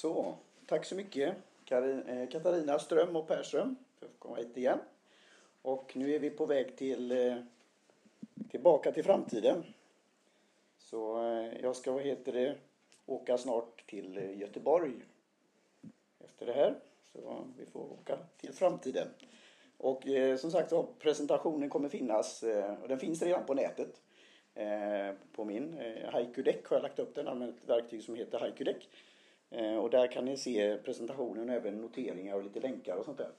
Så, tack så mycket eh, Katarina Ström och Persson för att komma hit igen. Och nu är vi på väg till eh, tillbaka till framtiden. Så eh, jag ska, vad heter det, åka snart till Göteborg efter det här. Så vi får åka till framtiden. Och eh, som sagt så presentationen kommer finnas, eh, och den finns redan på nätet. Eh, på min eh, Haiku-deck har jag lagt upp den, använt ett verktyg som heter Haiku-deck. Eh, och där kan ni se presentationen och även noteringar och lite länkar och sånt där.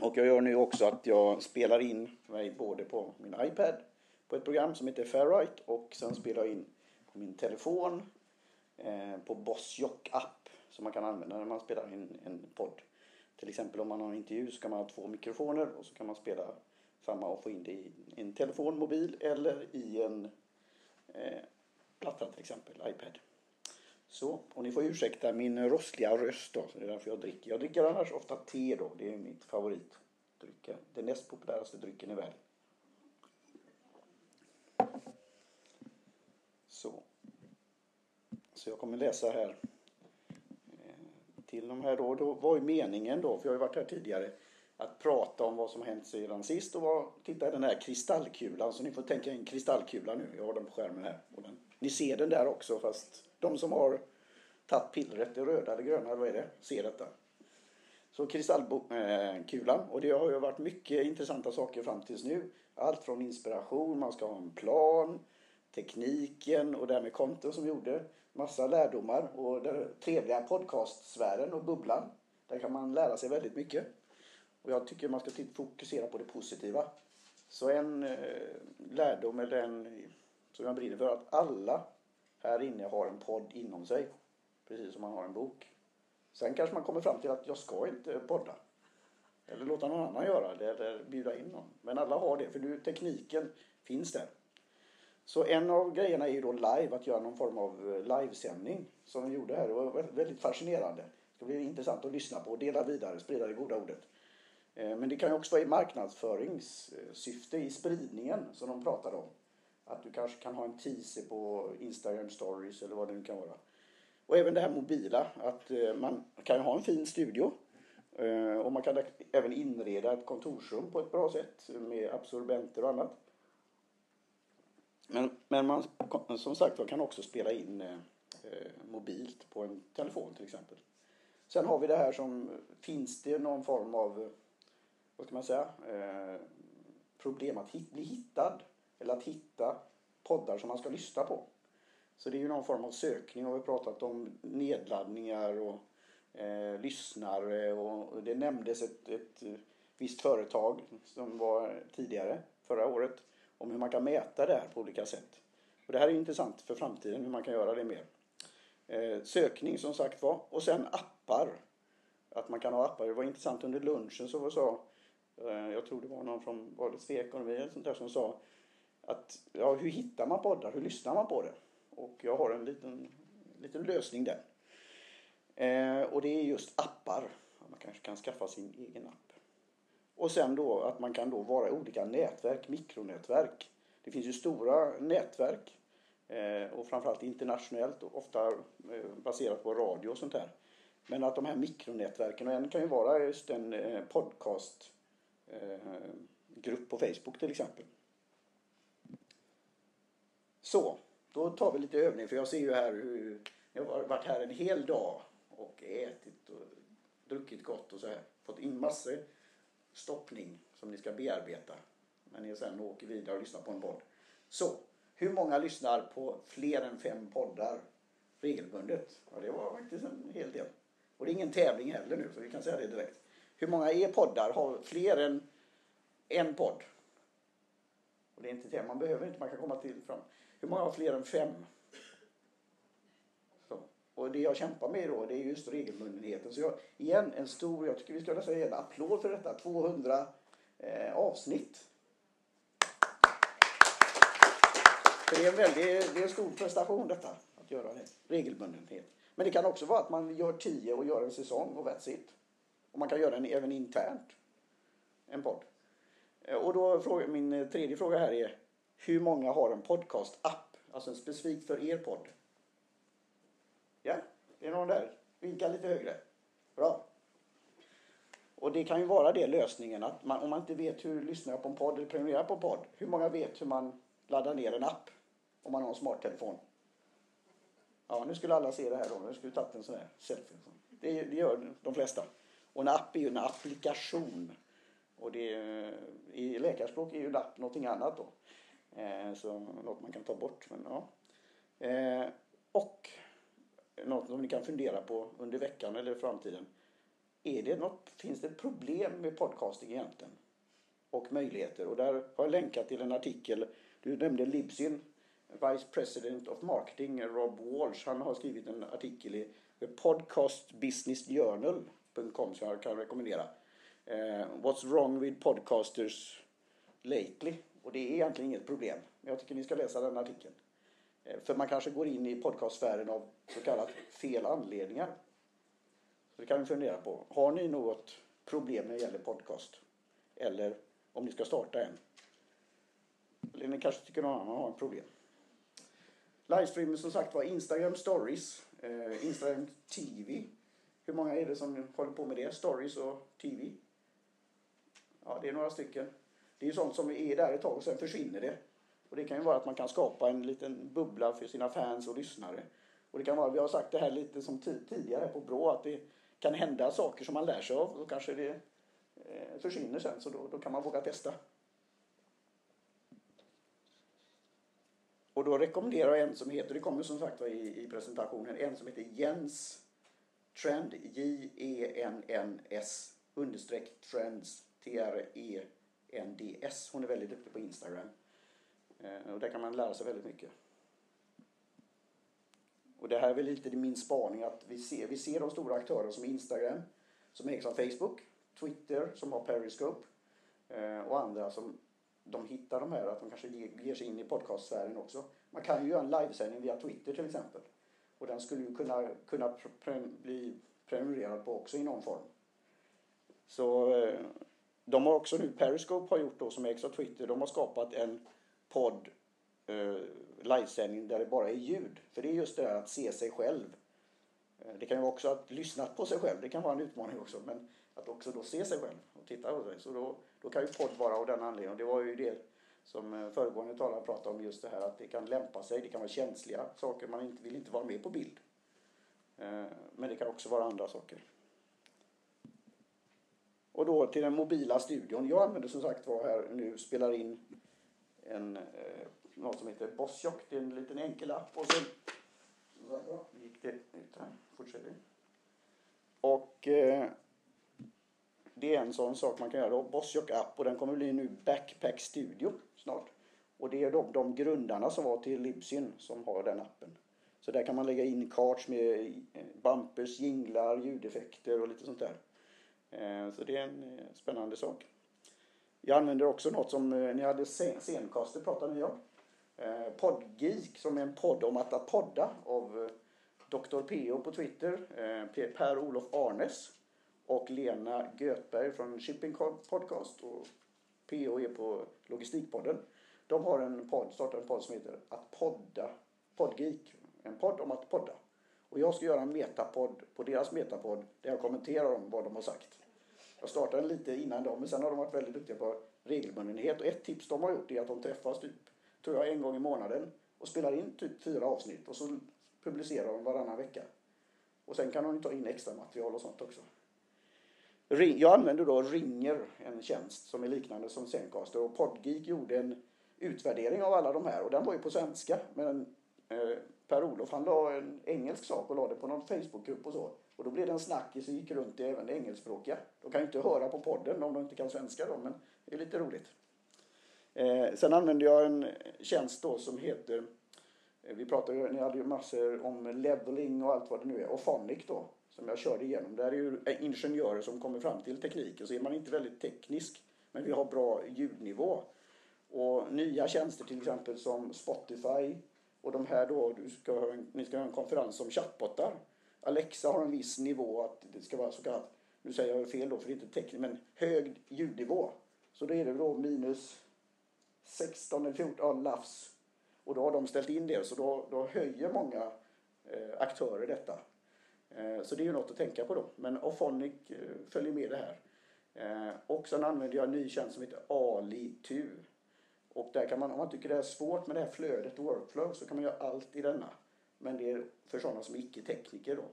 Och jag gör nu också att jag spelar in mig både på min iPad på ett program som heter Fairright och sen spelar jag in på min telefon eh, på Bossjock app som man kan använda när man spelar in en podd. Till exempel om man har en intervju så kan man ha två mikrofoner och så kan man spela samma och få in det i en telefon, mobil eller i en eh, platta till exempel, iPad. Så, och ni får ursäkta min rossliga röst då, så det är därför jag dricker. Jag dricker annars ofta te då, det är mitt favoritdryck. Den näst populäraste drycken i världen. Så. Så jag kommer läsa här eh, till de här då. Då var ju meningen då, för jag har ju varit här tidigare, att prata om vad som hänt sedan sist och vad, titta den här kristallkulan. Så ni får tänka en kristallkula nu. Jag har den på skärmen här. Och den, ni ser den där också fast de som har tagit pillret, det röda eller gröna eller vad är det, ser detta. Så kristallkulan och det har ju varit mycket intressanta saker fram tills nu. Allt från inspiration, man ska ha en plan, tekniken och det här med konton som vi gjorde. Massa lärdomar och den trevliga podcastsfären och bubblan. Där kan man lära sig väldigt mycket. Och jag tycker man ska fokusera på det positiva. Så en eh, lärdom eller en som jag brinner för att alla här inne har en podd inom sig. Precis som man har en bok. Sen kanske man kommer fram till att jag ska inte podda. Eller låta någon annan göra det eller bjuda in någon. Men alla har det för nu tekniken finns där. Så en av grejerna är ju då live, att göra någon form av eh, livesändning som vi gjorde här. Det var väldigt fascinerande. Det ska bli intressant att lyssna på och dela vidare, sprida det goda ordet. Eh, men det kan ju också vara i marknadsföringssyfte i spridningen som de pratade om. Att du kanske kan ha en teaser på Instagram stories eller vad det nu kan vara. Och även det här mobila, att eh, man kan ju ha en fin studio. Eh, och man kan även inreda ett kontorsrum på ett bra sätt med absorbenter och annat. Men, men man som sagt kan också spela in eh, mobilt på en telefon till exempel. Sen har vi det här som, finns det någon form av, vad ska man säga, problem att bli hittad eller att hitta poddar som man ska lyssna på. Så det är ju någon form av sökning och vi har pratat om nedladdningar och eh, lyssnare och det nämndes ett, ett visst företag som var tidigare förra året om hur man kan mäta det här på olika sätt. Och det här är intressant för framtiden hur man kan göra det mer. Eh, sökning som sagt var och sen appar. Att man kan ha appar. Det var intressant under lunchen så sa eh, jag tror det var någon från Valets ekonomi eller sånt där som sa att ja, hur hittar man poddar? Hur lyssnar man på det? Och jag har en liten, liten lösning där. Eh, och det är just appar. Man kanske kan skaffa sin egen app. Och sen då att man kan då vara i olika nätverk, mikronätverk. Det finns ju stora nätverk eh, och framförallt internationellt och ofta eh, baserat på radio och sånt där. Men att de här mikronätverken, och en kan ju vara just en eh, podcastgrupp eh, på Facebook till exempel. Så, då tar vi lite övning för jag ser ju här hur jag har varit här en hel dag och ätit och druckit gott och så här. Fått in massor stoppning som ni ska bearbeta när ni sen åker vidare och lyssnar på en podd. Så, hur många lyssnar på fler än fem poddar regelbundet? Ja, det var faktiskt en hel del. Och det är ingen tävling heller nu, så vi kan säga det direkt. Hur många är poddar har fler än en podd? Och det är inte det, man behöver inte, man kan komma till fram. Hur många har fler än fem? Och det jag kämpar med då, det är just regelbundenheten. Så jag, igen, en stor, jag tycker vi ska säga en applåd för detta, 200 eh, avsnitt. För det är en väldigt, det är en stor prestation detta, att göra det. Regelbundenhet. Men det kan också vara att man gör tio och gör en säsong och that's it. Och man kan göra den även internt. En podd. Eh, och då fråga, min eh, tredje fråga här är, hur många har en podcast-app? Alltså en specifik för er podd. Ja, Det är någon där. Vinka lite högre. Bra. Och det kan ju vara det lösningen att man, om man inte vet hur lyssnar jag på en podd eller prenumererar på en podd. Hur många vet hur man laddar ner en app om man har en smarttelefon? Ja, nu skulle alla se det här då. Nu skulle vi tagit en sån här selfie. Det, det gör de flesta. Och en app är ju en applikation. Och det, i läkarspråk är ju en app någonting annat då. Eh, så något man kan ta bort. Men, ja. Eh, och något som ni kan fundera på under veckan eller framtiden. Är det något, finns det problem med podcasting egentligen? Och möjligheter. Och där har jag länkat till en artikel. Du nämnde Libsyn, Vice President of Marketing, Rob Walsh. Han har skrivit en artikel i podcastbusinessjournal.com. Som jag kan rekommendera. Eh, What's wrong with podcasters lately? Och det är egentligen inget problem. Men jag tycker ni ska läsa den artikeln. Eh, för man kanske går in i podcastsfären av så kallat fel anledningar. Så det kan vi fundera på. Har ni något problem när det gäller podcast? Eller om ni ska starta en? Eller ni kanske tycker någon annan har ett problem? Livestreamen som sagt var Instagram stories, eh, Instagram TV. Hur många är det som håller på med det? Stories och TV? Ja, det är några stycken. Det är ju sånt som är där ett tag och sen försvinner det. Och det kan ju vara att man kan skapa en liten bubbla för sina fans och lyssnare. Och det kan vara, vi har sagt det här lite som tidigare på Brå, att det kan hända saker som man lär sig av och kanske det eh, försvinner sen så då, då kan man våga testa. Och då rekommenderar jag en som heter, det kommer som sagt i, i presentationen, en som heter Jens Trend, J-E-N-N-S understreck Trends, NDS. Hon är väldigt duktig på Instagram. Eh, och där kan man lära sig väldigt mycket. Och det här är väl lite min spaning att vi ser, vi ser de stora aktörerna som Instagram, som ägs av Facebook, Twitter som har Periscope eh, och andra som de hittar de här att de kanske ger sig in i podcastsfären också. Man kan ju göra en livesändning via Twitter till exempel. Och den skulle ju kunna, kunna pre bli prenumererad på också i någon form. Så eh, de har också nu, Periscope har gjort då som ägs av Twitter, de har skapat en podd eh, livesändning där det bara är ljud. För det är just det där att se sig själv. Eh, det kan ju också att lyssna på sig själv, det kan vara en utmaning också. Men att också då se sig själv och titta på sig. Så då, då kan ju podd vara av den anledningen. Det var ju det som eh, föregående talare pratade om just det här att det kan lämpa sig, det kan vara känsliga saker, man inte, vill inte vara med på bild. Eh, men det kan också vara andra saker. Och då till den mobila studion. Jag använder som sagt var här nu, spelar in en, eh, något som heter Bossjock. Det är en liten enkel app. Och sen gick det ut här. Fortsätter. Och eh, det är en sån sak man kan göra. Bossjock app och den kommer bli nu Backpack Studio snart. Och det är de, de grundarna som var till Libsyn som har den appen. Så där kan man lägga in cards med eh, bumpers, jinglar, ljudeffekter och lite sånt där. Eh, så det är en eh, spännande sak. Jag använder också något som eh, ni hade scenkaster pratade ni om. Podgeek som är en podd om att podda av Dr. PO på Twitter, Per-Olof Arnes och Lena Götberg från Shipping Podcast och PO är på Logistikpodden. De har en podd, startat en podd som heter Att podda, Podgeek. En podd om att podda. Och jag ska göra en metapodd på deras metapodd där jag kommenterar om vad de har sagt. Jag startade lite innan dem men sen har de varit väldigt duktiga på regelbundenhet. Och ett tips de har gjort är att de träffas typ, tror jag, en gång i månaden och spelar in typ fyra avsnitt och så publicerar de varannan vecka. Och sen kan de ta in extra material och sånt också. Jag använder då Ringer, en tjänst som är liknande som Zencaster. Och Podgeek gjorde en utvärdering av alla de här och den var ju på svenska. Men eh, Per-Olof han la en engelsk sak och la det på någon Facebookgrupp och så. Och då blev det en snackis och gick runt i även det engelskspråkiga. De kan ju inte höra på podden om de inte kan svenska då, men det är lite roligt. Eh, sen använder jag en tjänst då som heter, eh, vi pratade, ni hade ju massor om leveling och allt vad det nu är, och Phonic då som jag körde igenom. Där är ju eh, ingenjörer som kommer fram till tekniken så är man inte väldigt teknisk men vi har bra ljudnivå. Och nya tjänster till exempel som Spotify och de här då, du ska, ni ska ha en konferens om chattbottar. Alexa har en viss nivå att det ska vara så kallat, nu säger jag fel då för det är inte tekniskt, men hög ljudnivå. Så då är det då minus 16 eller 14 LAFS. Och då har de ställt in det så då, då höjer många eh, aktörer detta. Eh, så det är ju något att tänka på då. Men Ophonic eh, följer med det här. Eh, och sen använder jag en ny tjänst som heter Ali AliTu. Och där kan man, om man tycker det är svårt med det här flödet och workflow så kan man göra allt i denna. Men det är för sådana som är icke tekniker då.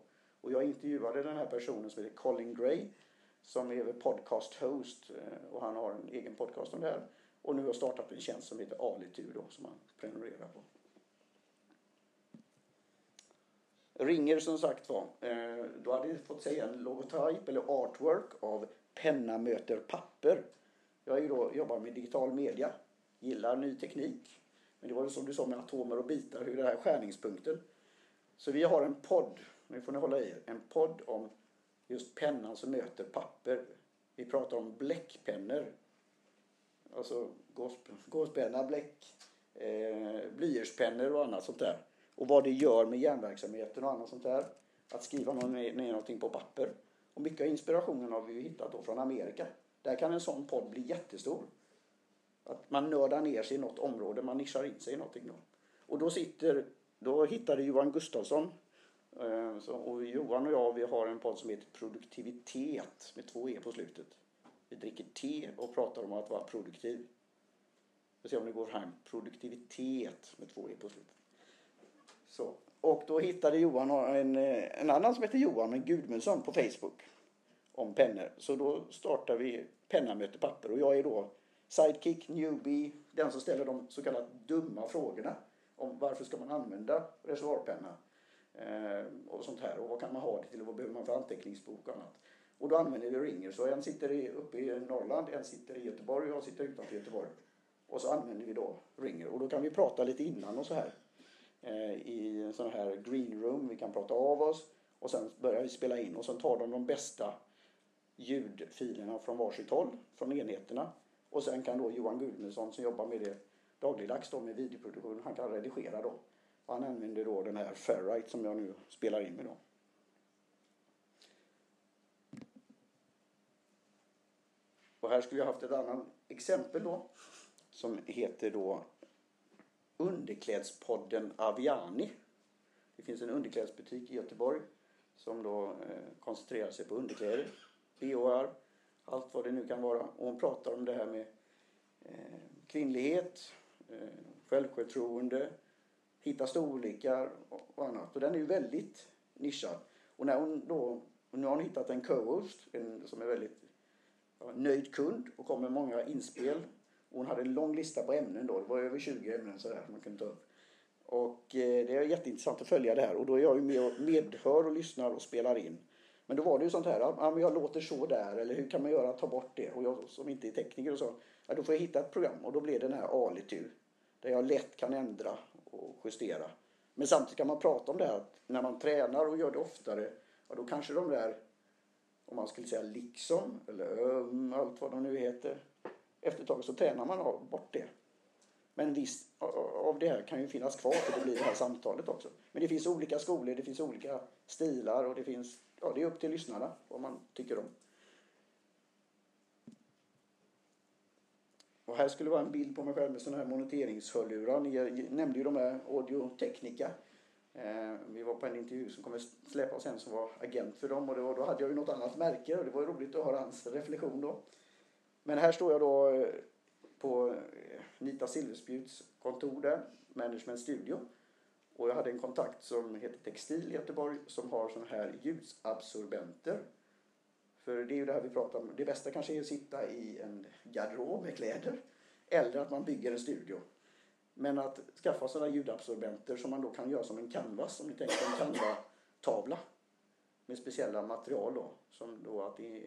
Och jag intervjuade den här personen som heter Colin Gray som är podcast host eh, och han har en egen podcast om det här. Och nu har startat en tjänst som heter Alitur då som man prenumererar på. Ringer som sagt var, eh, då hade vi fått säga en logotyp eller artwork av penna möter papper. Jag är ju då, jobbar med digital media, gillar ny teknik. Men det var ju som du sa med atomer och bitar, hur det här skärningspunkten. Så vi har en podd, nu får ni hålla i er, en podd om just pennan som möter papper. Vi pratar om bläckpennor. Alltså gåspenna, bläck, eh, blyertspennor och annat sånt där och vad det gör med hjärnverksamheten och annat sånt där. Att skriva ner någonting på papper. Och mycket av inspirationen har vi ju hittat då från Amerika. Där kan en sån podd bli jättestor. Att man nördar ner sig i något område, man nischar in sig i någonting då. Och då sitter, då hittade Johan Gustafsson eh, och Johan och jag vi har en podd som heter Produktivitet med två E på slutet. Vi dricker te och pratar om att vara produktiv. Vi får se om det går fram. Produktivitet med två E på slutet. Så. Och då hittade Johan en, eh, en annan som heter Johan men Gudmundsson på Facebook om pennor. Så då startar vi Penna möter papper och jag är då sidekick, newbie, den som ställer de så kallat dumma frågorna om varför ska man använda reservoarpenna eh, och sånt här och vad kan man ha det till och vad behöver man för anteckningsbok och annat. Och då använder vi ringer. Så en sitter i, uppe i Norrland, en sitter i Göteborg och jag sitter utanför Göteborg. Och så använder vi då ringer och då kan vi prata lite innan och så här. Eh, i en sån här green room. Vi kan prata av oss och sen börjar vi spela in och sen tar de de bästa ljudfilerna från varsitt håll, från enheterna. Och sen kan då Johan Gudmundsson som jobbar med det dagligdags då med videoproduktion, han kan redigera då. Och han använder då den här Ferrite som jag nu spelar in med då. Och här skulle vi haft ett annat exempel då som heter då underklädspodden Aviani. Det finns en underklädsbutik i Göteborg som då eh, koncentrerar sig på underkläder, bhar, allt vad det nu kan vara. Och hon pratar om det här med eh, kvinnlighet, eh, självförtroende, hitta storlekar och annat. Och den är ju väldigt nischad. Och när hon då, nu har hon hittat en co-host som är väldigt ja, nöjd kund och kommer med många inspel hon hade en lång lista på ämnen då. Det var över 20 ämnen sådär man kunde ta upp. Och eh, det är jätteintressant att följa det här. Och då är jag ju med och medhör och lyssnar och spelar in. Men då var det ju sånt här, ja men jag låter så där eller hur kan man göra, ta bort det? Och jag som inte är tekniker och så, ja då får jag hitta ett program och då blir det den här Alitu. Där jag lätt kan ändra och justera. Men samtidigt kan man prata om det här att när man tränar och gör det oftare, ja då kanske de där, om man skulle säga liksom, eller um, allt vad de nu heter, efter ett tag så tränar man bort det. Men visst av det här kan ju finnas kvar för det blir det här samtalet också. Men det finns olika skolor, det finns olika stilar och det finns, ja det är upp till lyssnarna vad man tycker om. Och här skulle vara en bild på mig själv med sådana här moniteringshörlurar. Ni nämnde ju de här Audio-Technica. Eh, vi var på en intervju som kommer släppa sen som var agent för dem och det var, då hade jag ju något annat märke och det var ju roligt att höra hans reflektion då. Men här står jag då eh, på eh, Nita Silverspjuts kontor där, Management Studio. Och jag hade en kontakt som heter Textil i Göteborg som har sådana här ljusabsorbenter. För det är ju det här vi pratar om. Det bästa kanske är att sitta i en garderob med kläder. Eller att man bygger en studio. Men att skaffa sådana ljudabsorbenter som man då kan göra som en canvas. Om ni tänker en canva-tavla. Med speciella material då. Som då att det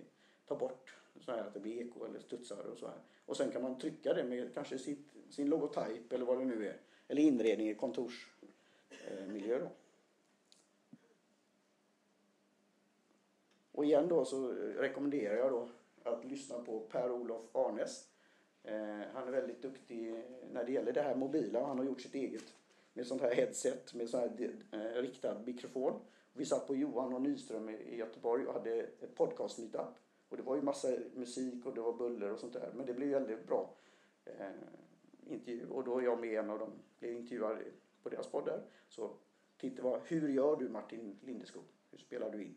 tar bort så här att det blir eko eller studsar och så här. Och sen kan man trycka det med kanske sitt, sin logotyp eller vad det nu är. Eller inredning i kontors... Eh, miljö då. Och igen då så rekommenderar jag då att lyssna på Per-Olof Arnes. Eh, han är väldigt duktig när det gäller det här mobila. Han har gjort sitt eget med sånt här headset med sån här eh, riktad mikrofon. Vi satt på Johan och Nyström i Göteborg och hade ett podcast meetup. Och det var ju massa musik och det var buller och sånt där. Men det blev väldigt bra eh, intervju. Och då är jag med en av dem, blev intervjuad på deras podd där. Så titta vad, hur gör du Martin Lindeskog? Hur spelar du in?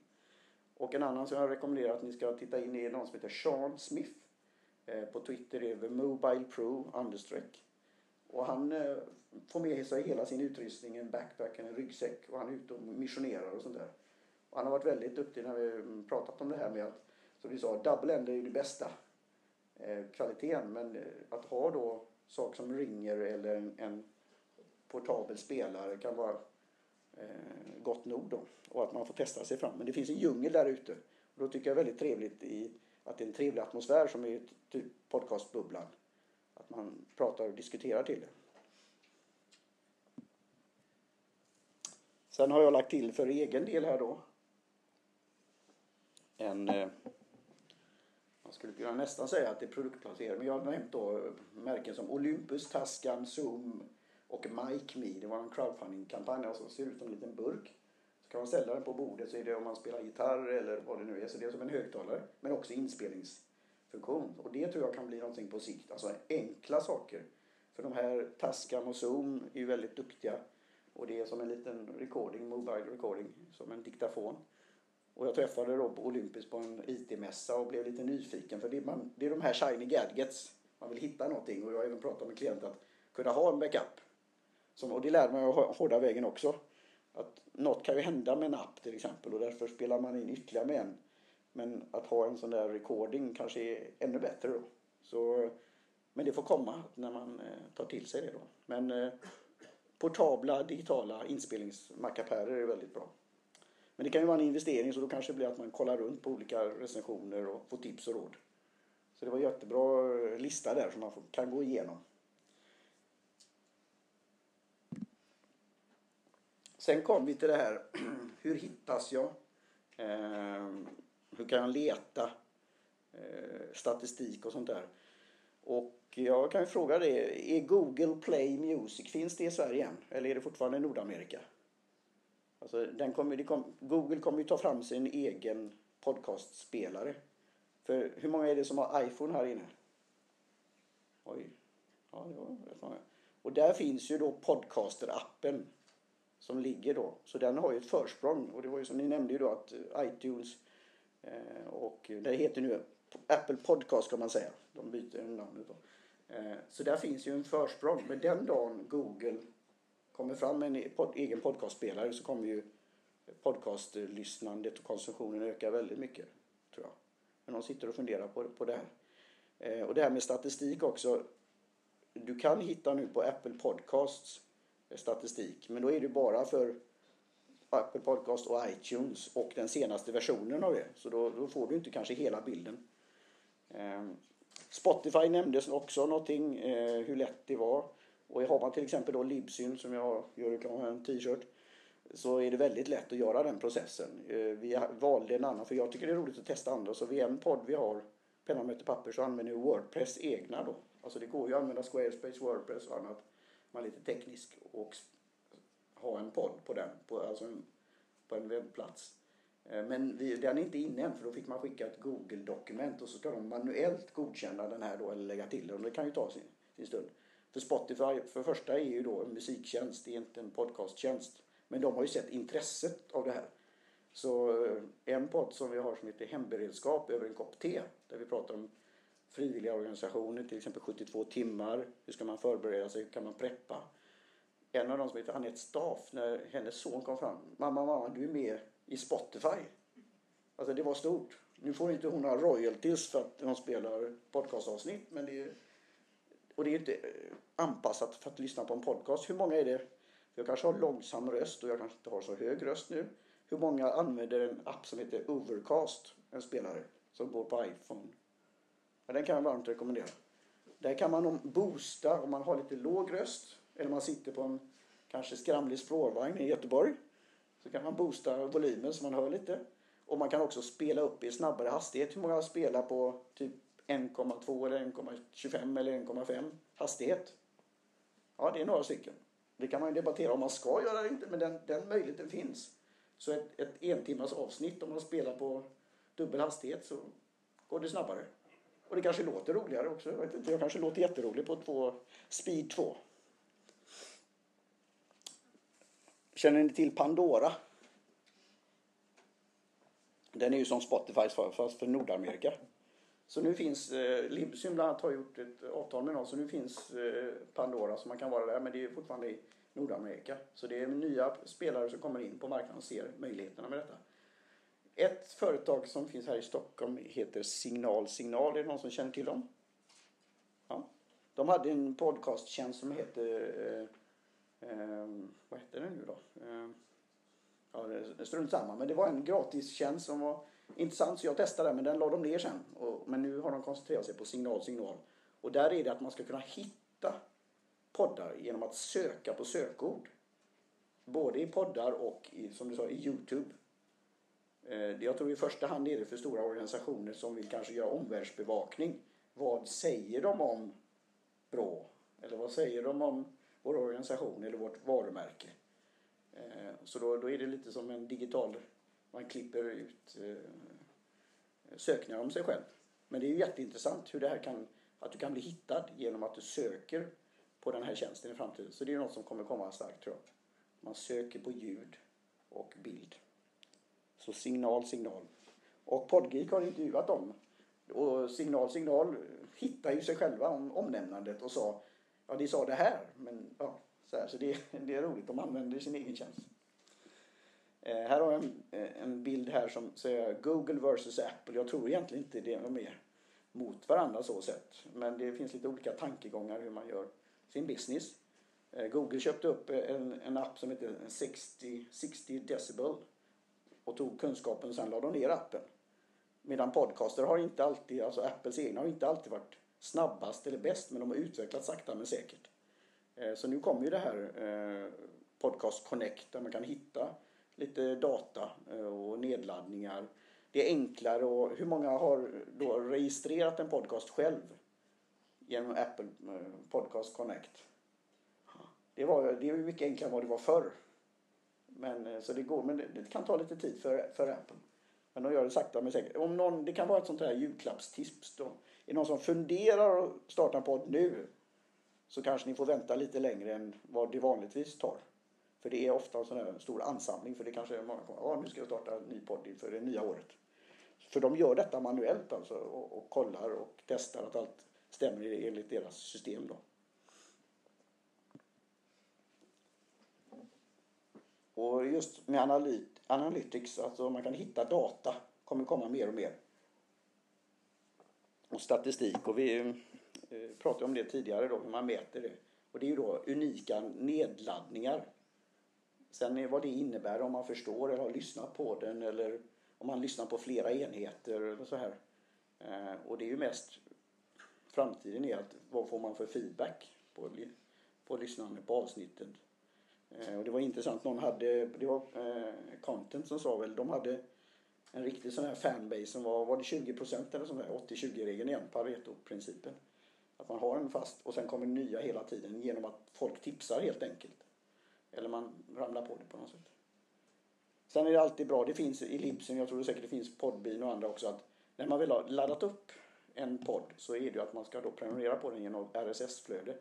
Och en annan som jag rekommenderar att ni ska titta in är någon som heter Sean Smith. Eh, på Twitter är det Mobile Pro understreck. Och han eh, får med sig hela sin utrustning, en backpack, en ryggsäck och han är ute och missionerar och sånt där. Och han har varit väldigt duktig när vi mm, pratat om det här med att, som vi sa, double end är ju det bästa eh, kvaliteten. Men att ha då saker som ringer eller en, en portabel spelare kan vara eh, gott nog då. Och att man får testa sig fram. Men det finns en djungel där ute. Och då tycker jag väldigt trevligt i, att det är en trevlig atmosfär som är typ podcastbubblan. Att man pratar och diskuterar till det. Sen har jag lagt till för egen del här då en eh, man skulle kunna nästan säga att det är produktplacering men jag har nämnt då märken som Olympus, Tascam, Zoom och MikeMe. Det var en crowdfunding-kampanj, alltså ser ut som en liten burk. Så kan man ställa den på bordet så är det om man spelar gitarr eller vad det nu är. Så det är som en högtalare men också inspelningsfunktion. Och det tror jag kan bli någonting på sikt. Alltså enkla saker. För de här Tascam och Zoom är ju väldigt duktiga. Och det är som en liten recording, mobile recording, som en diktafon. Och jag träffade då Olympus på en IT-mässa och blev lite nyfiken. För det är, man, det är de här shiny gadgets. Man vill hitta någonting. Och jag har även pratat med klienter att kunna ha en backup. Som, och det lärde mig hårda vägen också. Att något kan ju hända med en app till exempel och därför spelar man in ytterligare med en. Men att ha en sån där recording kanske är ännu bättre då. Så, men det får komma när man eh, tar till sig det då. Men eh, portabla digitala inspelningsmackapärer är väldigt bra. Men det kan ju vara en investering så då kanske det blir att man kollar runt på olika recensioner och får tips och råd. Så det var en jättebra eh, lista där som man kan gå igenom. Sen kom vi till det här, hur hittas jag? Eh, hur kan jag leta? Eh, statistik och sånt där. Och jag kan ju fråga dig, är Google Play Music, finns det i Sverige än? Eller är det fortfarande i Nordamerika? Alltså, den kommer, kom, Google kommer ju ta fram sin egen podcastspelare. För hur många är det som har iPhone här inne? Oj, ja det var rätt många. Och där finns ju då podcaster-appen som ligger då. Så den har ju ett försprång. Och det var ju som ni nämnde ju då att eh, iTunes eh, och eh, det heter nu Apple Podcast kan man säga. De byter namnet då. Eh, så där finns ju en försprång. Men den dagen Google kommer fram med en e-, egen podcastspelare så kommer ju podcastlyssnandet och konsumtionen öka väldigt mycket. Tror jag. Men de sitter och funderar på, på det här. Eh, och det här med statistik också. Du kan hitta nu på Apple Podcasts statistik. Men då är det bara för Apple Podcast och iTunes och den senaste versionen av det. Så då, då får du inte kanske hela bilden. Eh, Spotify nämndes också någonting, eh, hur lätt det var. Och har man till exempel då Libsyn som jag gör reklam för en t-shirt så är det väldigt lätt att göra den processen. Eh, vi valde en annan för jag tycker det är roligt att testa andra. Så vid en podd vi har, Penna möter papper, så använder vi Wordpress egna då. Alltså det går ju att använda Squarespace, Wordpress och annat. Man är lite teknisk och ha en podd på den, på, alltså en, på en webbplats. Eh, men vi, den är inte inne än för då fick man skicka ett Google-dokument och så ska de manuellt godkänna den här då eller lägga till den. Och det kan ju ta sin, sin stund. För Spotify, för det första är ju då en musiktjänst, det är inte en podcasttjänst. Men de har ju sett intresset av det här. Så eh, en podd som vi har som heter Hemberedskap över en kopp te. Där vi pratar om frivilliga organisationer, till exempel 72 timmar. Hur ska man förbereda sig? Hur kan man preppa? En av dem som heter Anette Staff, när hennes son kom fram. Mamma, mamma, du är med i Spotify. Alltså det var stort. Nu får inte hon några royalties för att hon spelar podcastavsnitt. Men det är, och det är inte eh, anpassat för att lyssna på en podcast. Hur många är det? Jag kanske har långsam röst och jag kanske inte har så hög röst nu. Hur många använder en app som heter Overcast? En spelare som går på iPhone. Ja, den kan jag varmt rekommendera. Där kan man boosta om man har lite låg röst eller man sitter på en kanske skramlig spårvagn i Göteborg. Så kan man boosta volymen så man hör lite. Och man kan också spela upp i snabbare hastighet. Hur många spelar på typ 1,2 eller 1,25 eller 1,5 hastighet? Ja, det är några stycken. Det kan man ju debattera om man ska göra det inte, men den, den möjligheten finns. Så ett, ett entimmars avsnitt om man spelar på dubbel hastighet så går det snabbare. Och det kanske låter roligare också. Jag vet inte, jag kanske låter jätterolig på två, speed 2. Känner ni till Pandora? Den är ju som Spotify fast för Nordamerika. Så nu finns, eh, Libsyn bland annat har gjort ett avtal med någon, så nu finns eh, Pandora så man kan vara där, men det är fortfarande i Nordamerika. Så det är nya spelare som kommer in på marknaden och ser möjligheterna med detta. Ett företag som finns här i Stockholm heter Signal Signal. Är det någon som känner till dem? Ja. De hade en podcasttjänst som heter, eh, eh, vad heter den nu då? Eh, ja, strunt samma, men det var en gratistjänst som var intressant så jag testade den men den la de ner sen. Och, men nu har de koncentrerat sig på signal, signal. Och där är det att man ska kunna hitta poddar genom att söka på sökord. Både i poddar och i, som du sa, i Youtube. Eh, jag tror i första hand är det för stora organisationer som vill kanske göra omvärldsbevakning. Vad säger de om BRÅ? Eller vad säger de om vår organisation eller vårt varumärke? Eh, så då, då är det lite som en digital man klipper ut eh, sökningar om sig själv. Men det är ju jätteintressant hur det här kan, att du kan bli hittad genom att du söker på den här tjänsten i framtiden. Så det är något som kommer komma starkt tror jag. Man söker på ljud och bild. Så signal, signal. Och Podgeek har intervjuat dem. Och signal, signal hittar ju sig själva om omnämnandet och sa ja, de sa det här. Men ja, så, här, så det, det är roligt. De använder sin egen tjänst. Eh, här har jag en, eh, en bild här som säger Google versus Apple. Jag tror egentligen inte det är mer mot varandra så sett. Men det finns lite olika tankegångar hur man gör sin business. Eh, Google köpte upp eh, en, en app som heter 60, 60 decibel och tog kunskapen och sen la de ner appen. Medan podcaster har inte alltid, alltså Apples egna har inte alltid varit snabbast eller bäst men de har utvecklats sakta men säkert. Eh, så nu kommer ju det här eh, Podcast Connect där man kan hitta lite data eh, och nedladdningar. Det är enklare och hur många har då registrerat en podcast själv genom Apple Podcast Connect? Det, var, det är mycket enklare än vad det var förr. Men, eh, så det går, men det, det, kan ta lite tid för, för appen. Men de gör det sakta men säkert. Om någon, det kan vara ett sånt här julklappstips då. Är det någon som funderar att starta en podd nu så kanske ni får vänta lite längre än vad det vanligtvis tar. För det är ofta en sån här stor ansamling för det kanske är många som ja nu ska jag starta en ny podd inför det nya året. För de gör detta manuellt alltså och, och kollar och testar att allt stämmer enligt deras system då. Och just med analyt, analytics, alltså man kan hitta data, kommer komma mer och mer. Och statistik och vi eh, pratade om det tidigare då, hur man mäter det. Och det är ju då unika nedladdningar Sen vad det innebär om man förstår eller har lyssnat på den eller om man lyssnar på flera enheter eller så här. Eh, och det är ju mest framtiden är att vad får man för feedback på, på lyssnandet på avsnitten. Eh, och det var intressant, någon hade, det var eh, Content som sa väl, de hade en riktig sån här fanbase som var, var det 20% eller sånt där, 80-20-regeln igen, Pareto-principen. Att man har en fast och sen kommer nya hela tiden genom att folk tipsar helt enkelt. Eller man ramlar på det på något sätt. Sen är det alltid bra, det finns i Libsyn, jag tror det säkert det finns Podbean och andra också, att när man väl har laddat upp en podd så är det ju att man ska då prenumerera på den genom RSS-flöde.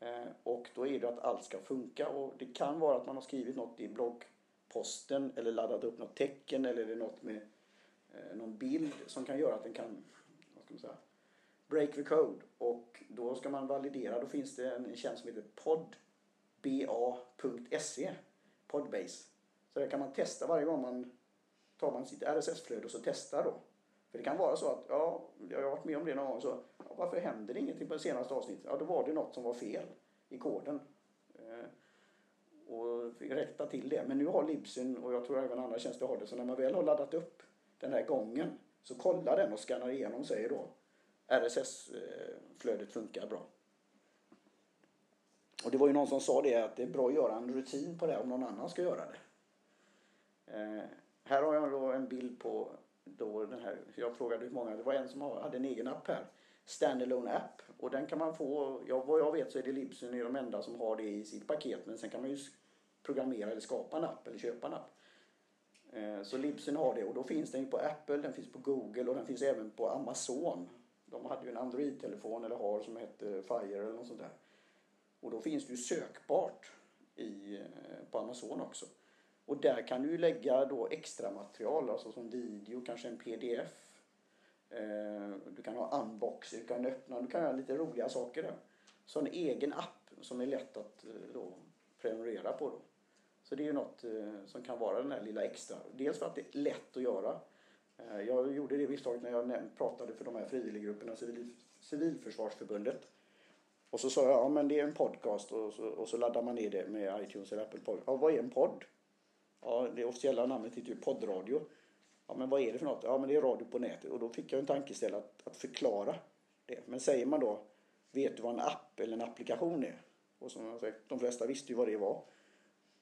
Eh, och då är det att allt ska funka och det kan vara att man har skrivit något i bloggposten eller laddat upp något tecken eller det är något med eh, någon bild som kan göra att den kan, vad ska man säga, break the code. Och då ska man validera, då finns det en tjänst som heter podba.se. Podbase. Så där kan man testa varje gång man tar man sitt RSS-flöde och så testar då. För det kan vara så att, ja, jag har varit med om det någon gång, så ja, varför händer det ingenting på det senaste avsnittet? Ja, då var det något som var fel i koden. Eh, och fick rätta till det. Men nu har Libsyn och jag tror även andra tjänster har det, så när man väl har laddat upp den här gången så kollar den och skannar igenom säger då RSS-flödet eh, funkar bra. Och det var ju någon som sa det att det är bra att göra en rutin på det om någon annan ska göra det. Eh, här har jag då en bild på då den här, jag frågade hur många, det var en som hade en egen app här. Standalone app. Och den kan man få, ja, vad jag vet så är det Libsyn är de enda som har det i sitt paket. Men sen kan man ju programmera eller skapa en app eller köpa en app. Eh, så Libsyn har det och då finns den ju på Apple, den finns på Google och den finns även på Amazon. De hade ju en Android-telefon eller har som hette Fire eller något sånt där. Och då finns det ju sökbart i, eh, på Amazon också. Och där kan du ju lägga då extra material, alltså som video, kanske en pdf. Eh, du kan ha unbox, du kan öppna, du kan göra lite roliga saker där. Så en egen app som är lätt att eh, då prenumerera på. Då. Så det är ju något eh, som kan vara den här lilla extra. Dels för att det är lätt att göra. Jag gjorde det misstaget när jag pratade för de här frivilliggrupperna, Civil, Civilförsvarsförbundet. Och så sa jag, ja men det är en podcast och så, och så laddar man ner det med iTunes eller Apple Podcast. Ja, vad är en podd? Ja, det officiella namnet heter ju poddradio. Ja, men vad är det för något? Ja, men det är radio på nätet. Och då fick jag en tankeställare att, att förklara det. Men säger man då, vet du vad en app eller en applikation är? Och som jag sagt, de flesta visste ju vad det var.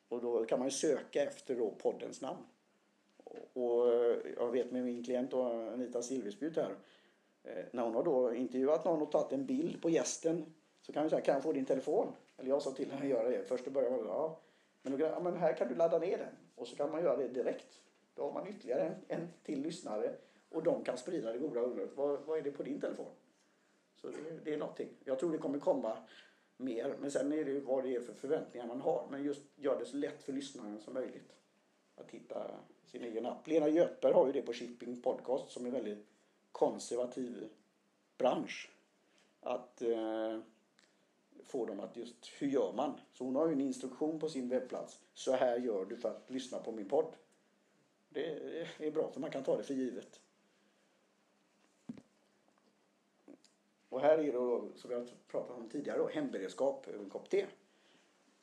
Och då kan man ju söka efter då poddens namn. Och eh, jag vet med min klient då, Anita Silversbjut här, eh, när hon har då intervjuat någon och tagit en bild på gästen så kan vi säga, kan jag få din telefon? Eller jag sa till henne att göra det. Först i början var det, ja. Men, då, ja, men här kan du ladda ner den. Och så kan man göra det direkt. Då har man ytterligare en, en till lyssnare. Och de kan sprida det goda ordet. Vad, vad är det på din telefon? Så det, det, är någonting. Jag tror det kommer komma mer. Men sen är det ju vad det är för förväntningar man har. Men just gör det så lätt för lyssnaren som möjligt. Att hitta sin egen app. Lena Göthberg har ju det på Shipping Podcast som är en väldigt konservativ bransch. Att eh, få dem att just, hur gör man? Så hon har ju en instruktion på sin webbplats. Så här gör du för att lyssna på min podd. Det är bra för man kan ta det för givet. Och här är det då, som jag pratade om tidigare, då, hemberedskap över en kopp te.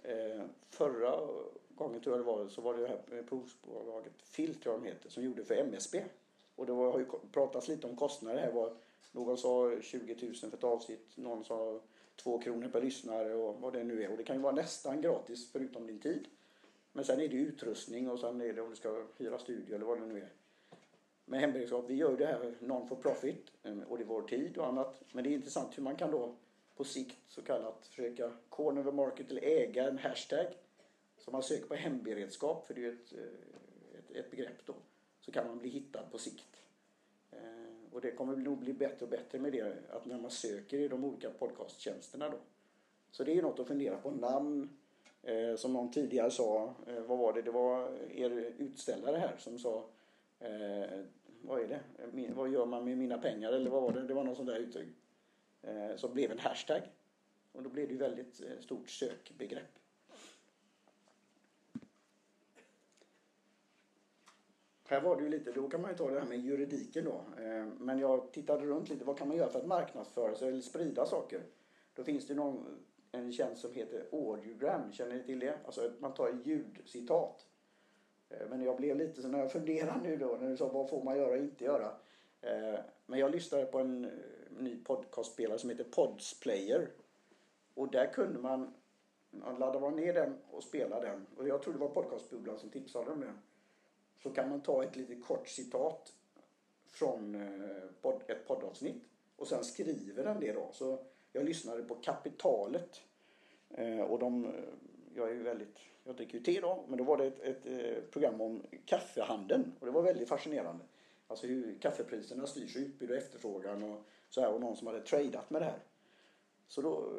Eh, förra gången tror jag det var så var det det här provbolaget Filt tror jag de heter, som gjorde för MSB. Och det var, har ju pratats lite om kostnader här. Var, någon sa 20 000 för ett avsnitt, någon sa två kronor per lyssnare och vad det nu är. Och det kan ju vara nästan gratis förutom din tid. Men sen är det utrustning och sen är det om du ska hyra studio eller vad det nu är. Med hemberedskap, vi gör ju det här non for profit eh, och det är vår tid och annat. Men det är intressant hur man kan då på sikt så kallat försöka corner the market eller äga en hashtag. Så man söker på hemberedskap, för det är ju ett, eh, ett, ett begrepp då. Så kan man bli hittad på sikt. Och det kommer nog bli bättre och bättre med det, att när man söker i de olika podcasttjänsterna då. Så det är något att fundera på. Namn, Eh, som någon tidigare sa, eh, vad var det? Det var er utställare här som sa eh, vad är det? Min, vad gör man med mina pengar? Eller vad var det? Det var någon sån där uttryck. Eh, som blev en hashtag. Och då blev det ju väldigt eh, stort sökbegrepp. Här var det ju lite, då kan man ju ta det här med juridiken då. Eh, men jag tittade runt lite, vad kan man göra för att marknadsföra sig eller sprida saker? Då finns det någon en tjänst som heter Audiogram. Känner ni till det? Alltså man tar ljudcitat. Eh, men jag blev lite så när jag funderar nu då när du sa vad får man göra och inte göra. Eh, men jag lyssnade på en ny podcastspelare som heter Podsplayer. Och där kunde man, man laddar ner den och spela den. Och jag tror det var Podcastbubblan som tipsade om den. Så kan man ta ett litet kort citat från eh, ett poddavsnitt. Och sen skriver den det då. Så jag lyssnade på Kapitalet. Eh, och de, eh, jag är ju väldigt, jag dricker ju te då, men då var det ett, ett, program om kaffehandeln. Och det var väldigt fascinerande. Alltså hur kaffepriserna styrs, utbud och efterfrågan och så här. Och någon som hade tradat med det här. Så då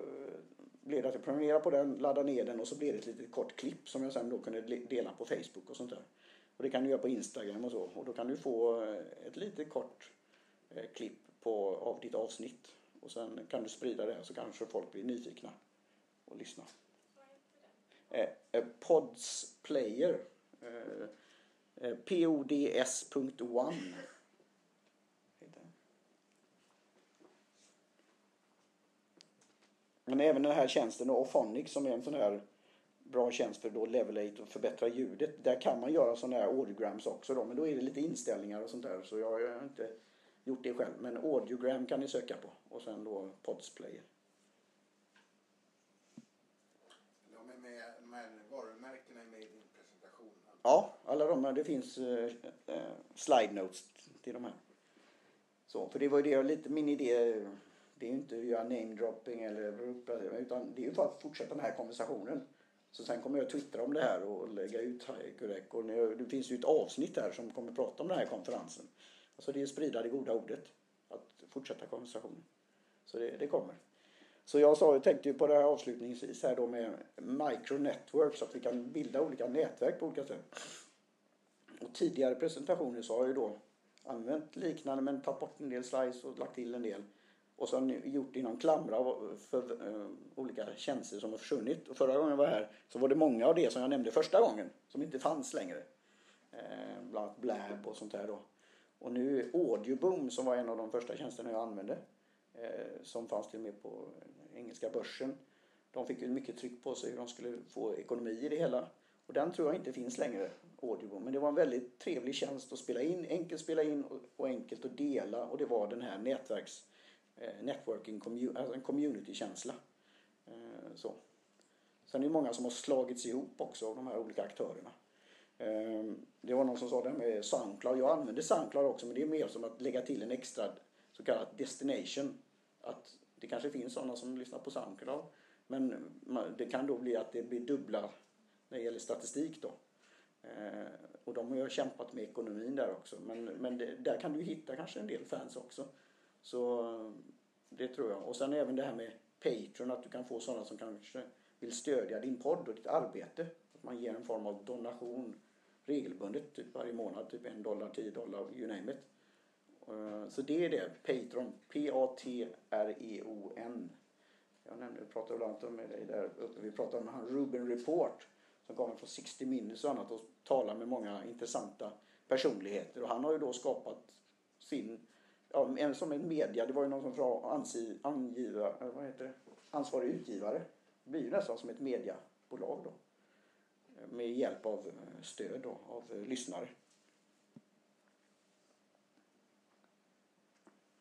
blev det att jag prenumererade på den, laddade ner den och så blev det ett litet kort klipp som jag sen då kunde dela på Facebook och sånt där. Och det kan du göra på Instagram och så. Och då kan du få eh, ett litet kort eh, klipp på, av ditt avsnitt. Och sen kan du sprida det så kanske folk blir nyfikna och lyssna. Eh, eh, Pods Player. Eh, eh PODS.one. Men även den här tjänsten Ophonic som är en sån här bra tjänst för då level och förbättra ljudet. Där kan man göra sådana här audiograms också då. Men då är det lite inställningar och sånt där. Så jag har inte gjort det själv. Men audiogram kan ni söka på. Och sen då Podsplayer. De är med, här varumärkena är med i din presentation? Ja, alla de här. Det finns eh, eh, slide notes till de här. Så, för det var ju det lite min idé. Det är ju inte att göra namedropping eller utan det är ju för att fortsätta den här konversationen. Så sen kommer jag twittra om det här och lägga ut Haikurek. Och det finns ju ett avsnitt här som kommer prata om den här konferensen. Alltså det är att sprida det goda ordet. Att fortsätta konversationen. Så det, det kommer. Så jag sa, jag tänkte ju på det här avslutningsvis här då med micronetworks, att vi kan bilda olika nätverk på olika sätt. Och tidigare presentationer så har jag ju då använt liknande men tagit bort en del slides och lagt till en del. Och så har ni gjort det inom klamra för uh, olika tjänster som har försvunnit. Och förra gången jag var här så var det många av det som jag nämnde första gången som inte fanns längre. Eh, bland annat Blab och sånt där då. Och nu Audioboom som var en av de första tjänsterna jag använde. Eh, som fanns till och med på eh, engelska börsen. De fick ju mycket tryck på sig hur de skulle få ekonomi i det hela. Och den tror jag inte finns längre, Audioboom. Men det var en väldigt trevlig tjänst att spela in, enkelt att spela in och enkelt att dela. Och det var den här nätverks, eh, Eh, networking, alltså en community-känsla. Eh, så. Sen är det många som har slagits ihop också av de här olika aktörerna. Ehm, det var någon som sa det här med Soundcloud. Jag använder Soundcloud också men det är mer som att lägga till en extra så kallad destination. Att det kanske finns sådana som lyssnar på Soundcloud. Men det kan då bli att det blir dubbla när det gäller statistik då. Ehm, och de har ju kämpat med ekonomin där också. Men, men det, där kan du hitta kanske en del fans också. Så eh, det tror jag. Och sen även det här med Patreon, att du kan få sådana som kanske vill stödja din podd och ditt arbete. Att man ger en form av donation regelbundet typ varje månad, typ en dollar, tio dollar, you name it. Eh, så det är det, Patreon, P-A-T-R-E-O-N. Jag nämnde, vi pratade bland annat med dig där uppe, vi pratade om han Ruben Report som kommer från 60 Minutes och annat och talar med många intressanta personligheter och han har ju då skapat sin, ja, en som en media, det var ju någon som var ansi, angiva, eh, vad heter det, ansvarig utgivare. Det blir ju nästan som ett mediebolag då med hjälp av eh, stöd då, av eh, lyssnare.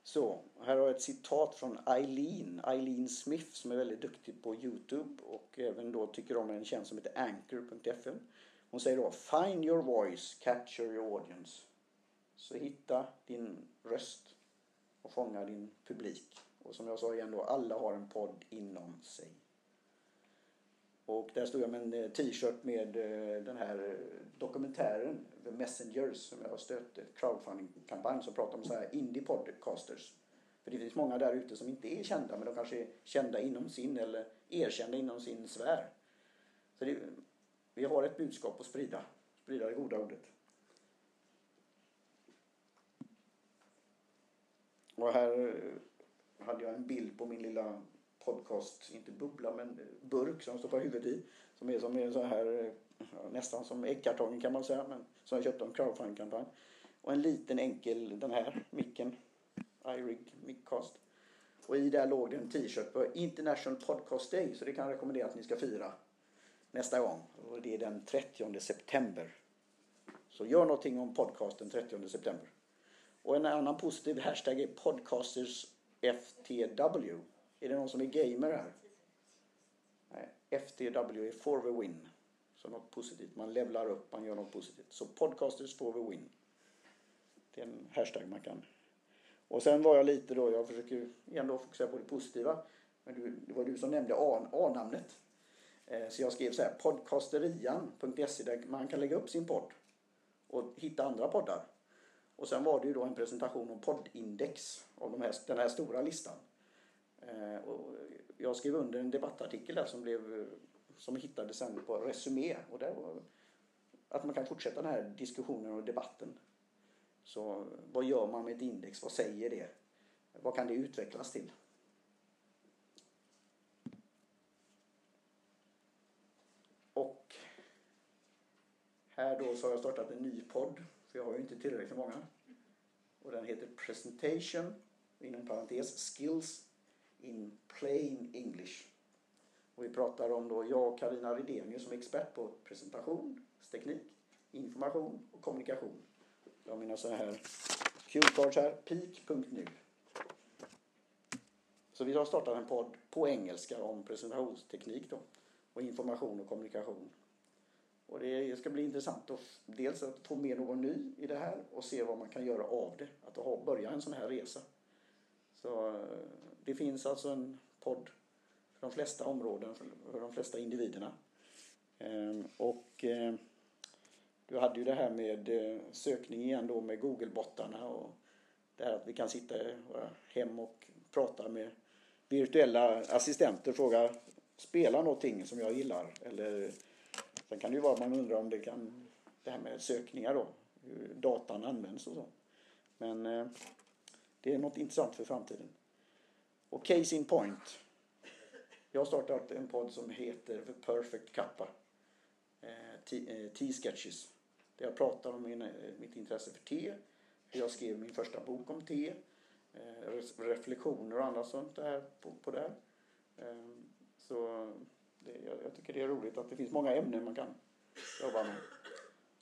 Så, här har jag ett citat från Eileen, Eileen Smith som är väldigt duktig på Youtube och även då tycker om en tjänst som heter Anchor.fm. Hon säger då Find your voice, capture your audience. Så hitta din röst och fånga din publik. Och som jag sa igen då, alla har en podd inom sig. Och där stod jag med en eh, t-shirt med eh, den här dokumentären The Messengers som jag har stött, ett crowdfunding-kampanj som pratar om så här indie podcasters. För det finns många där ute som inte är kända men de kanske är kända inom sin eller erkända inom sin sfär. Så det, vi har ett budskap att sprida, sprida det goda ordet. Och här eh, hade jag en bild på min lilla podcast, inte bubbla, men eh, burk som står på huvudet i. Som är som en sån här, eh, nästan som äggkartongen kan man säga, men som jag köpte en crowdfunding-kampanj. Och en liten enkel, den här micken, iRig Miccast. Och i där låg det en t-shirt på International Podcast Day, så det kan jag rekommendera att ni ska fira nästa gång. Och det är den 30 september. Så gör någonting om podcasten 30 september. Och en annan positiv hashtag är Podcasters FTW. Är det någon som är gamer här? Nej, FTW är for the win. Så något positivt. Man levlar upp, man gör något positivt. Så podcasters for the win. Det är en hashtag man kan. Och sen var jag lite då, jag försöker ändå fokusera på det positiva. Men du, det var du som nämnde A-namnet. Eh, så jag skrev så här, podcasterian.se där man kan lägga upp sin podd och hitta andra poddar. Och sen var det ju då en presentation om poddindex av de här, den här stora listan. Eh, och jag skrev under en debattartikel där som, blev, som hittades sen på Resumé. Och där var att man kan fortsätta den här diskussionen och debatten. Så vad gör man med ett index? Vad säger det? Vad kan det utvecklas till? Och här då så har jag startat en ny podd. För jag har ju inte tillräckligt många. Och den heter Presentation, inom parentes, Skills in plain English. Och vi pratar om då jag och Karina Rydenius som är expert på presentationsteknik, information och kommunikation. Jag har mina sådana här Q-cards här, peak.nu. Så vi har startat en podd på engelska om presentationsteknik då och information och kommunikation. Och det ska bli intressant att dels att få med någon ny i det här och se vad man kan göra av det. Att börja en sån här resa. Så eh, det finns alltså en podd för de flesta områden, för de flesta individerna. Ehm, och eh, du hade ju det här med eh, sökning igen då med Google-bottarna och det här att vi kan sitta hem och prata med virtuella assistenter och fråga spela någonting som jag gillar. Eller sen kan det ju vara att man undrar om det kan det här med sökningar då, hur datan används och så. Men eh, det är något intressant för framtiden. Och case in point. Jag har startat en podd som heter The Perfect Kappa. Eh, T-sketches. Eh, där jag pratar om min, eh, mitt intresse för te. Hur jag skrev min första bok om te. Eh, reflektioner och annat sånt där på, på det. Så det, jag, jag tycker det är roligt att det finns många ämnen man kan jobba med.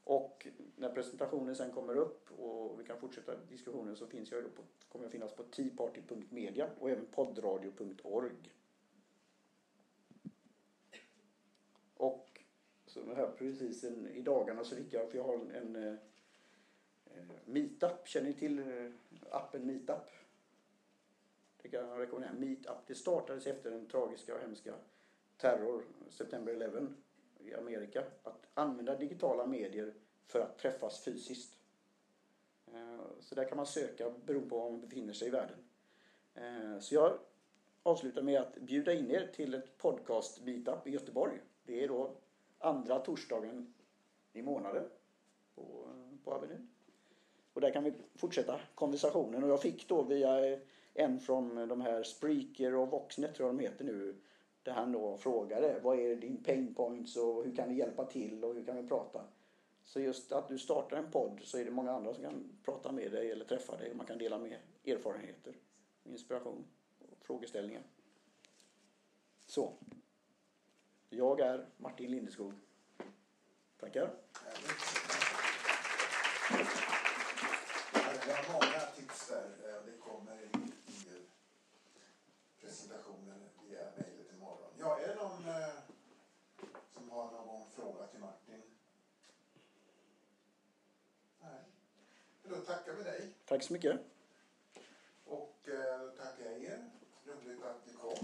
Och när presentationen sen kommer upp och vi kan fortsätta diskussionen så finns jag då på, kommer jag finnas på teaparty.media och även poddradio.org. Och så här precis en, i dagarna så fick jag, för jag har en, en Meetup, känner ni till eh, appen Meetup? Det kan jag rekommendera. Meetup, det startades efter den tragiska och hemska terror, September 11 i Amerika. Att använda digitala medier för att träffas fysiskt. Eh, så där kan man söka beroende på var man befinner sig i världen. Eh, så jag avslutar med att bjuda in er till ett podcast meetup i Göteborg. Det är då andra torsdagen i månaden på, på Avenyn. Och där kan vi fortsätta konversationen. Och jag fick då via en från de här Spreaker och Voxnet tror jag de heter nu. Där han då frågade vad är din pain points och hur kan vi hjälpa till och hur kan vi prata. Så just att du startar en podd så är det många andra som kan prata med dig eller träffa dig. och Man kan dela med erfarenheter, inspiration och frågeställningar. Så. Jag är Martin Lindeskog. Tackar. Det var många tips där. Eh, det kommer i, presentationen via mig. tackar vi dig. Tack så mycket. Och eh, tackar jag er. Roligt att ni kom.